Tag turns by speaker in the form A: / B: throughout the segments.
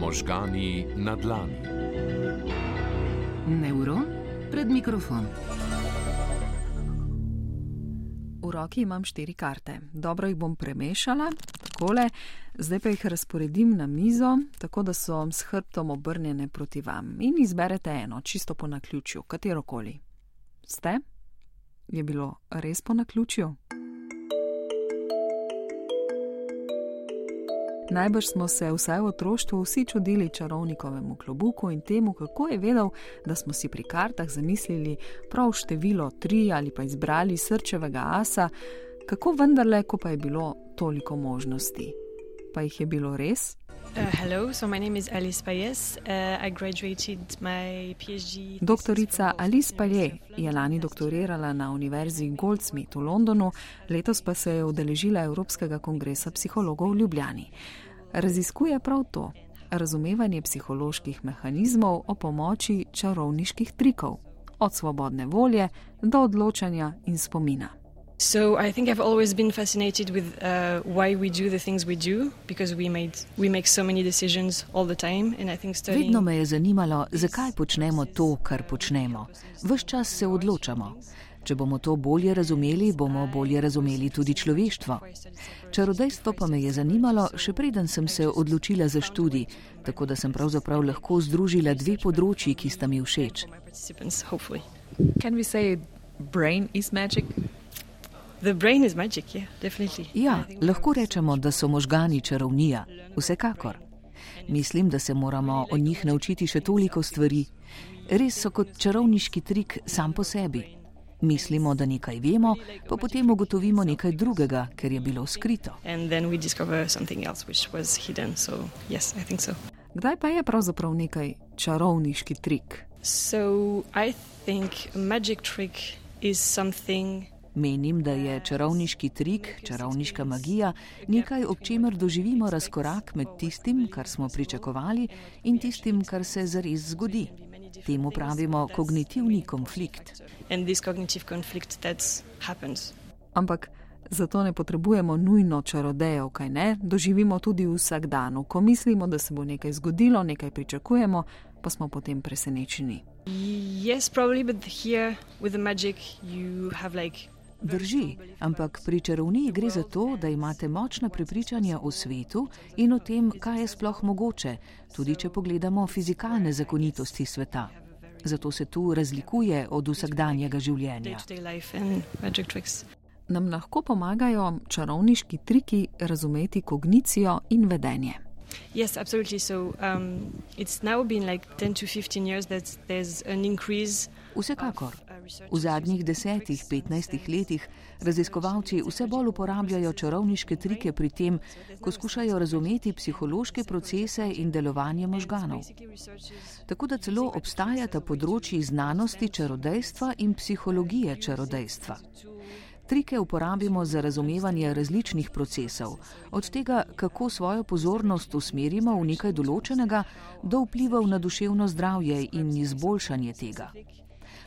A: Možgani na dlani.
B: Neuron pred mikrofon.
C: V roki imam štiri karte. Dobro jih bom premešala, takole, zdaj pa jih razporedim na mizo, tako da so s hrbtom obrnjene proti vam. In izberete eno, čisto po naključju, katero koli. Ste? Je bilo res po naključju? Najbrž smo se vsaj v otroštvu vsi čudili čarovnikovemu klobuku in temu, kako je vedel, da smo si pri kartah zamislili prav število tri ali pa izbrali srčevega asa, kako vendarle, ko pa je bilo toliko možnosti. Pa jih je bilo res?
D: Uh, hello, so my name is Alice Payes. Uh, I graduated my PhD.
C: Doktorica Alice Paye je lani doktorirala na Univerzi Goldsmith v Londonu, letos pa se je udeležila Evropskega kongresa psihologov v Ljubljani. Raziskuje prav to: razumevanje psiholoških mehanizmov o pomoči čarovniških trikov, od svobodne volje do odločanja in spomina.
D: So I think I've always been fascinated with uh, why we do the things we do because we made we make so many decisions all the time and I think studying
B: Vedno me je zanimalo, zakaj počnemo to, kar počnemo. Ves čas se odločamo. Če bomo to bolje razumeli, bomo bolje razumeli tudi človeštvo. Čarodejstvo pa me je zanimalo, še preden sem se odločila za študij, tako da sem pravzaprav lahko združila dve področji, ki sta mi všeč.
C: Can we say brain is magic?
D: The brain is magic, yeah, definitely.
B: Ja, lahko rečemo, da so možgani čarovnija. Vsekakor. Mislim, da se moramo o njih naučiti še toliko stvari. Res so kot čarovniški trik sam po sebi. Mislimo, da nekaj vemo, pa potem ugotovimo nekaj drugega, ker je bilo skrito.
D: and then we discover something else which was hidden. So yes, I think so.
C: Kdaj pa je pravzaprav nekaj čarovniški trik?
D: So I think a magic trick is something
B: Menim, da je čarovniški trik, čarovniška magija nekaj, ob čemer doživimo razkorak med tistim, kar smo pričakovali, in tistim, kar se zares zgodi. Temu pravimo kognitivni konflikt.
D: and this cognitive conflict that happens.
C: Ampak zato ne potrebujemo nujno čarodejev, kaj ne? Doživimo tudi vsak dan, ko mislimo, da se bo nekaj zgodilo, nekaj pričakujemo, pa smo potem presenečeni.
D: Yes, probably, but here with the magic, you have like
B: Drži, ampak pri čarovniji gre za to, da imate močna prepričanja o svetu in o tem, kaj je sploh mogoče, tudi če pogledamo fizikalne zakonitosti sveta. Zato se tu razlikuje od vsakdanjega življenja.
C: Nam lahko pomagajo čarovniški triki razumeti kognicijo in vedenje.
D: Yes, absolutely. So um, it's now been like 10 to 15 years that there's an increase.
B: Vsekakor. V zadnjih desetih, petnajstih letih raziskovalci vse bolj uporabljajo čarovniške trike pri tem, ko skušajo razumeti psihološke procese in delovanje možganov. Tako da celo obstajata področji znanosti čarodejstva in psihologije čarodejstva. Trike uporabimo za razumevanje različnih procesov, od tega, kako svojo pozornost usmerimo v nekaj določenega, do vplivov na duševno zdravje in izboljšanje tega.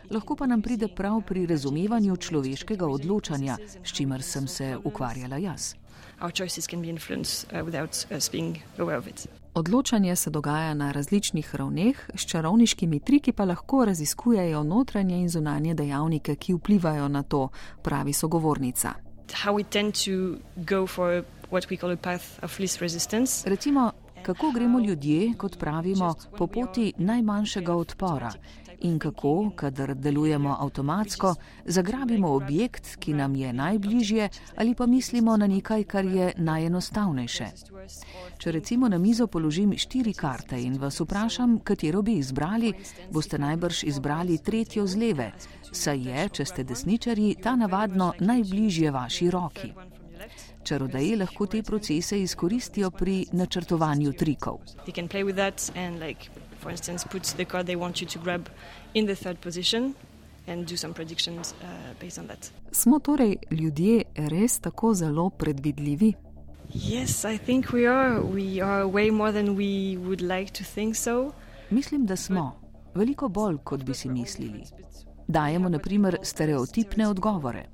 B: Lahko pa nam pride prav pri razumevanju človeškega odločanja, s čimer sem se ukvarjala jaz.
D: our choices can be influenced uh, without us being aware of it.
C: Odločanje se dogaja na različnih ravneh, s čarovniškimi triki pa lahko raziskujejo notranje in zunanje dejavnike, ki vplivajo na to, pravi sogovornica.
D: How we tend to go for what we call a path of least resistance.
B: Recimo, kako gremo ljudje, kot pravimo, po poti najmanjšega odpora in kako, kadar delujemo avtomatsko, zagrabimo objekt, ki nam je najbližje ali pa mislimo na nekaj, kar je najenostavnejše. Če recimo na mizo položim štiri karte in vas vprašam, katero bi izbrali, boste najbrž izbrali tretjo z leve, saj je, če ste desničari, ta navadno najbližje vaši roki. Čarodeji lahko te procese izkoristijo pri načrtovanju trikov.
D: For instance, put the card they want you to grab in the third position and do some predictions uh, based on that.
C: Smo torej ljudje res tako zelo predvidljivi?
D: Yes, I think we are. We are way more than we would like to think so.
B: Mislim, da smo veliko bolj, kot bi si mislili. Dajemo, na primer, stereotipne odgovore.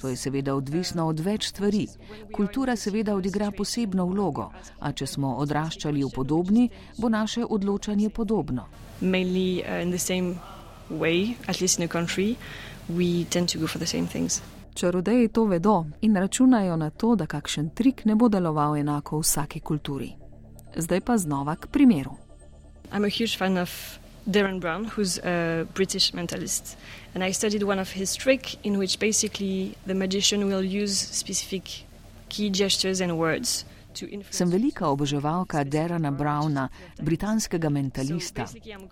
B: To je seveda odvisno od več stvari. Kultura seveda odigra posebno vlogo, a če smo odraščali v podobni, bo naše odločanje podobno.
D: Mainly uh, in the same way, at least in a country, we tend to go for the same things.
C: Čarodeji to vedo in računajo na to, da kakšen trik ne bo deloval enako v vsaki kulturi. Zdaj pa znova k primeru.
D: I'm a huge fan of Darren Brown, who's a British mentalist. And I studied one of his tricks in which basically the magician will use specific key gestures and words
B: Sem velika oboževalka Derana Browna, britanskega mentalista.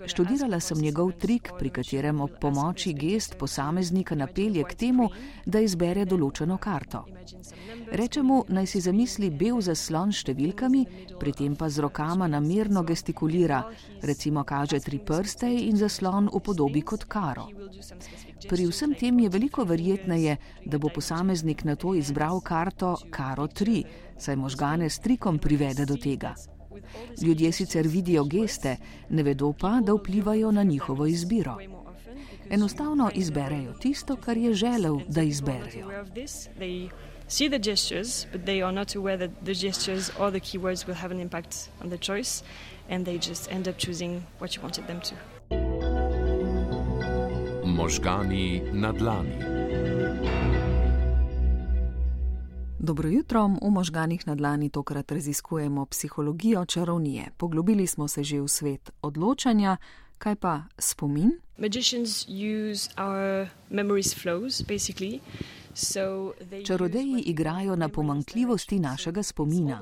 B: Študirala sem njegov trik, pri katerem ob pomoči gest posameznika napelje k temu, da izbere določeno karto. Reče mu, naj si zamisli bel zaslon s številkami, pri tem pa z rokama namerno gestikulira, recimo kaže tri prste in zaslon upodobi kot karo. Pri vsem tem je veliko verjetneje, da bo posameznik na to izbral karto Karo 3, saj možgane s trikom privede do tega. Ljudje sicer vidijo geste, ne vedo pa, da vplivajo na njihovo izbiro. Enostavno izberejo tisto, kar je želel, da izberejo. See the gestures, but they are not aware that the gestures or the keywords will have an impact on the choice, and they just end up choosing what you wanted them to.
A: Možgani na dlani.
C: Dobro jutro, v možganih na dlani tokrat raziskujemo psihologijo čarovnije. Poglobili smo se že v svet odločanja, kaj pa spomin?
D: Flows, basically.
B: Čarodeji igrajo na pomankljivosti našega spomina.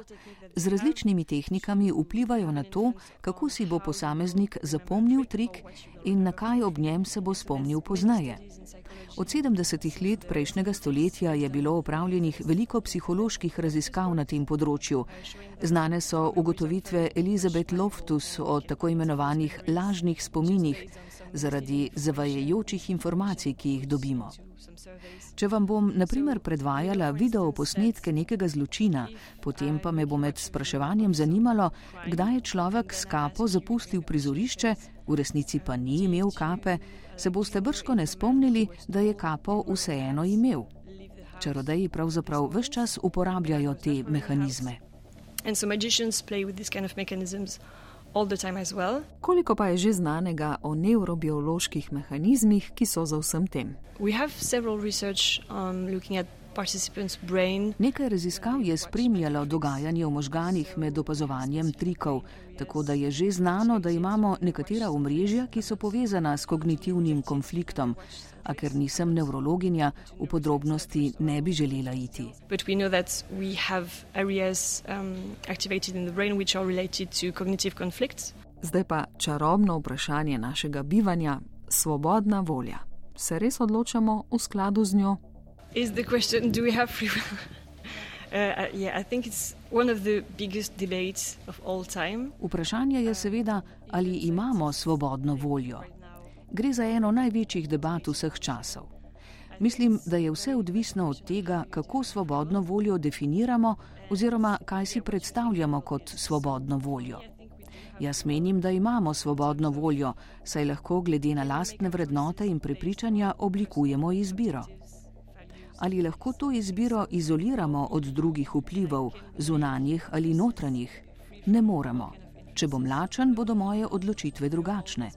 B: Z različnimi tehnikami vplivajo na to, kako si bo posameznik zapomnil trik in na kaj ob njem se bo spomnil pozneje. Od 70-ih let prejšnjega stoletja je bilo opravljenih veliko psiholoških raziskav na tem področju. Znane so ugotovitve Elizabeth Loftus o tako imenovanih lažnih spominih zaradi zavajajočih informacij, ki jih dobimo. Če vam bom, na primer, predvajala video posnetke nekega zločina, potem pa me bo med spraševanjem zanimalo, kdaj je človek s kapo zapustil prizorišče, v resnici pa ni imel kape, se boste brško ne spomnili, da je kapo vseeno imel. Čarodeji pravzaprav vse čas uporabljajo te mehanizme.
D: In so magicians play with these kind of mechanisms.
C: Koliko pa je že znanega o nevrobioloških mehanizmih, ki so za vsem tem?
B: Nekaj raziskav je spremljalo dogajanje v možganih med opazovanjem trikov, tako da je že znano, da imamo nekatera omrežja, ki so povezana s kognitivnim konfliktom a ker nisem nevrologinja, v podrobnosti ne bi želela iti.
D: Um,
C: Zdaj pa čarobno vprašanje našega bivanja, svobodna volja. Se res odločamo v skladu z njo?
B: Uh, vprašanje je seveda, ali imamo svobodno voljo gre za eno največjih debat vseh časov. Mislim, da je vse odvisno od tega, kako svobodno voljo definiramo oziroma kaj si predstavljamo kot svobodno voljo. Jaz menim, da imamo svobodno voljo, saj lahko glede na lastne vrednote in prepričanja oblikujemo izbiro. Ali lahko to izbiro izoliramo od drugih vplivov, zunanjih ali notranjih? Ne moremo. Če bom lačen, bodo moje odločitve drugačne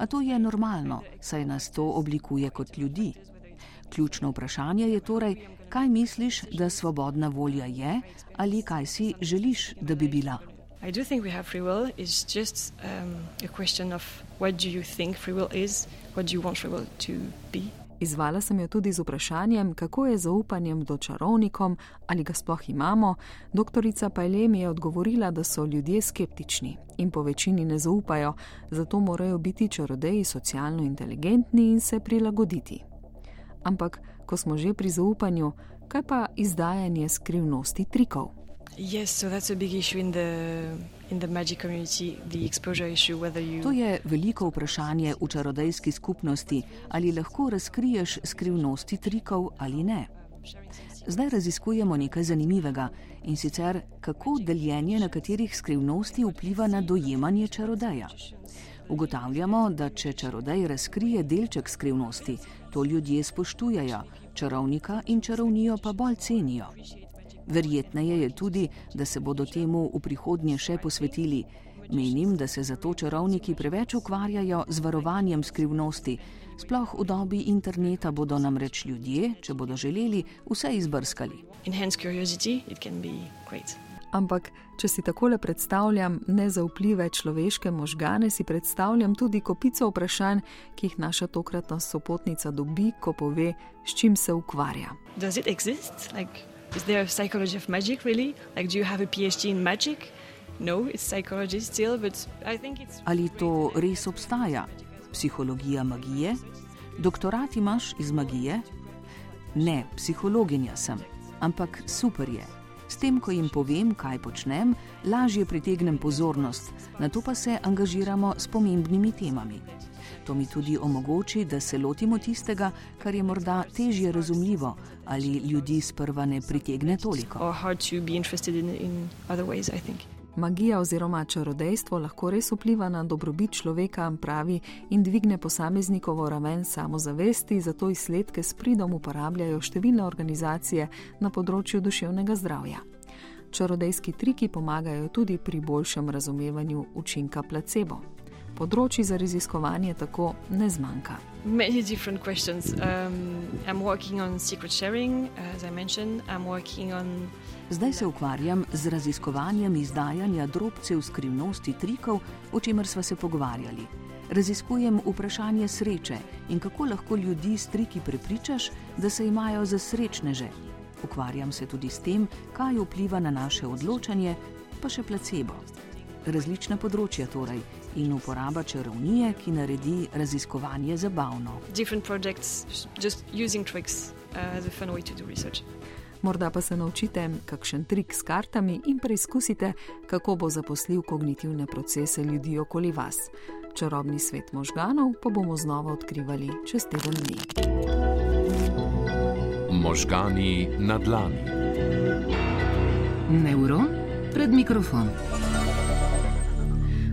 B: a to je normalno, saj nas to oblikuje kot ljudi. Ključno vprašanje je torej, kaj misliš, da svobodna volja je ali kaj si želiš, da bi bila. I do think we have free will. It's just um, a question of what do you think free will is, what do you want free will to be.
C: Izvala sem jo tudi z vprašanjem, kako je zaupanjem do čarovnikom, ali ga sploh imamo. Doktorica Pajle mi je odgovorila, da so ljudje skeptični in po večini ne zaupajo, zato morajo biti čarodeji socialno inteligentni in se prilagoditi. Ampak, ko smo že pri zaupanju, kaj pa izdajanje skrivnosti trikov?
D: Yes, so that's a big issue in the
B: To je veliko vprašanje v čarodejski skupnosti, ali lahko razkriješ skrivnosti trikov ali ne. Zdaj raziskujemo nekaj zanimivega in sicer, kako deljenje nekaterih skrivnosti vpliva na dojemanje čarodeja. Ugotavljamo, da če čarodej razkrije delček skrivnosti, to ljudje spoštujejo, čarovnika in čarovnijo pa bolj cenijo. Verjetneje je tudi, da se bodo temu v prihodnje še posvetili. Menim, da se zato čarovniki preveč ukvarjajo z varovanjem skrivnosti. Sploh v dobi interneta bodo namreč ljudje, če bodo želeli, vse izbrskali.
C: Ampak, če si takole predstavljam nezaupljive človeške možgane, si predstavljam tudi kopico vprašanj, ki jih naša tokratna sopotnica dobi, ko pove, s čim se ukvarja. Like, is there a psychology of magic, really? Like, do you have a PhD in magic?
B: No, it's psychology still, but I think it's. Ali to res obstaja? Psihologija magije? Doktorat imaš iz magije? Ne, psihologinja sem, ampak super je. S tem, ko jim povem, kaj počnem, lažje pritegnem pozornost, na to pa se angažiramo s pomembnimi temami. To mi tudi omogoči, da se lotimo tistega, kar je morda težje razumljivo ali ljudi sprva ne pritegne toliko. Magija oziroma čarodejstvo lahko res vpliva na dobrobit človeka, pravi, in dvigne posameznikovo raven samozavesti, zato izsledke s pridom uporabljajo številne organizacije na področju duševnega zdravja. Čarodejski triki pomagajo tudi pri boljšem razumevanju učinka placebo področji za raziskovanje tako ne zmanjka. Many different questions. Um, I'm working on secret sharing, as I mentioned. I'm working on. Zdaj se ukvarjam z raziskovanjem izdajanja drobcev skrivnosti trikov, o čemer smo se pogovarjali. Raziskujem vprašanje sreče in kako lahko ljudi s triki prepričaš, da se imajo za srečneže. Ukvarjam se tudi s tem, kaj vpliva na naše odločanje, pa še placebo. Različna področja torej in uporaba čarovnije, ki naredi raziskovanje zabavno. Uh, Morda pa se naučite kakšen trik s kartami in preizkusite, kako bo zaposlil kognitivne procese ljudi okoli vas. Čarobni svet možganov pa bomo znova odkrivali čez teden dni.
A: Možgani na dlani.
B: Neuron pred mikrofon.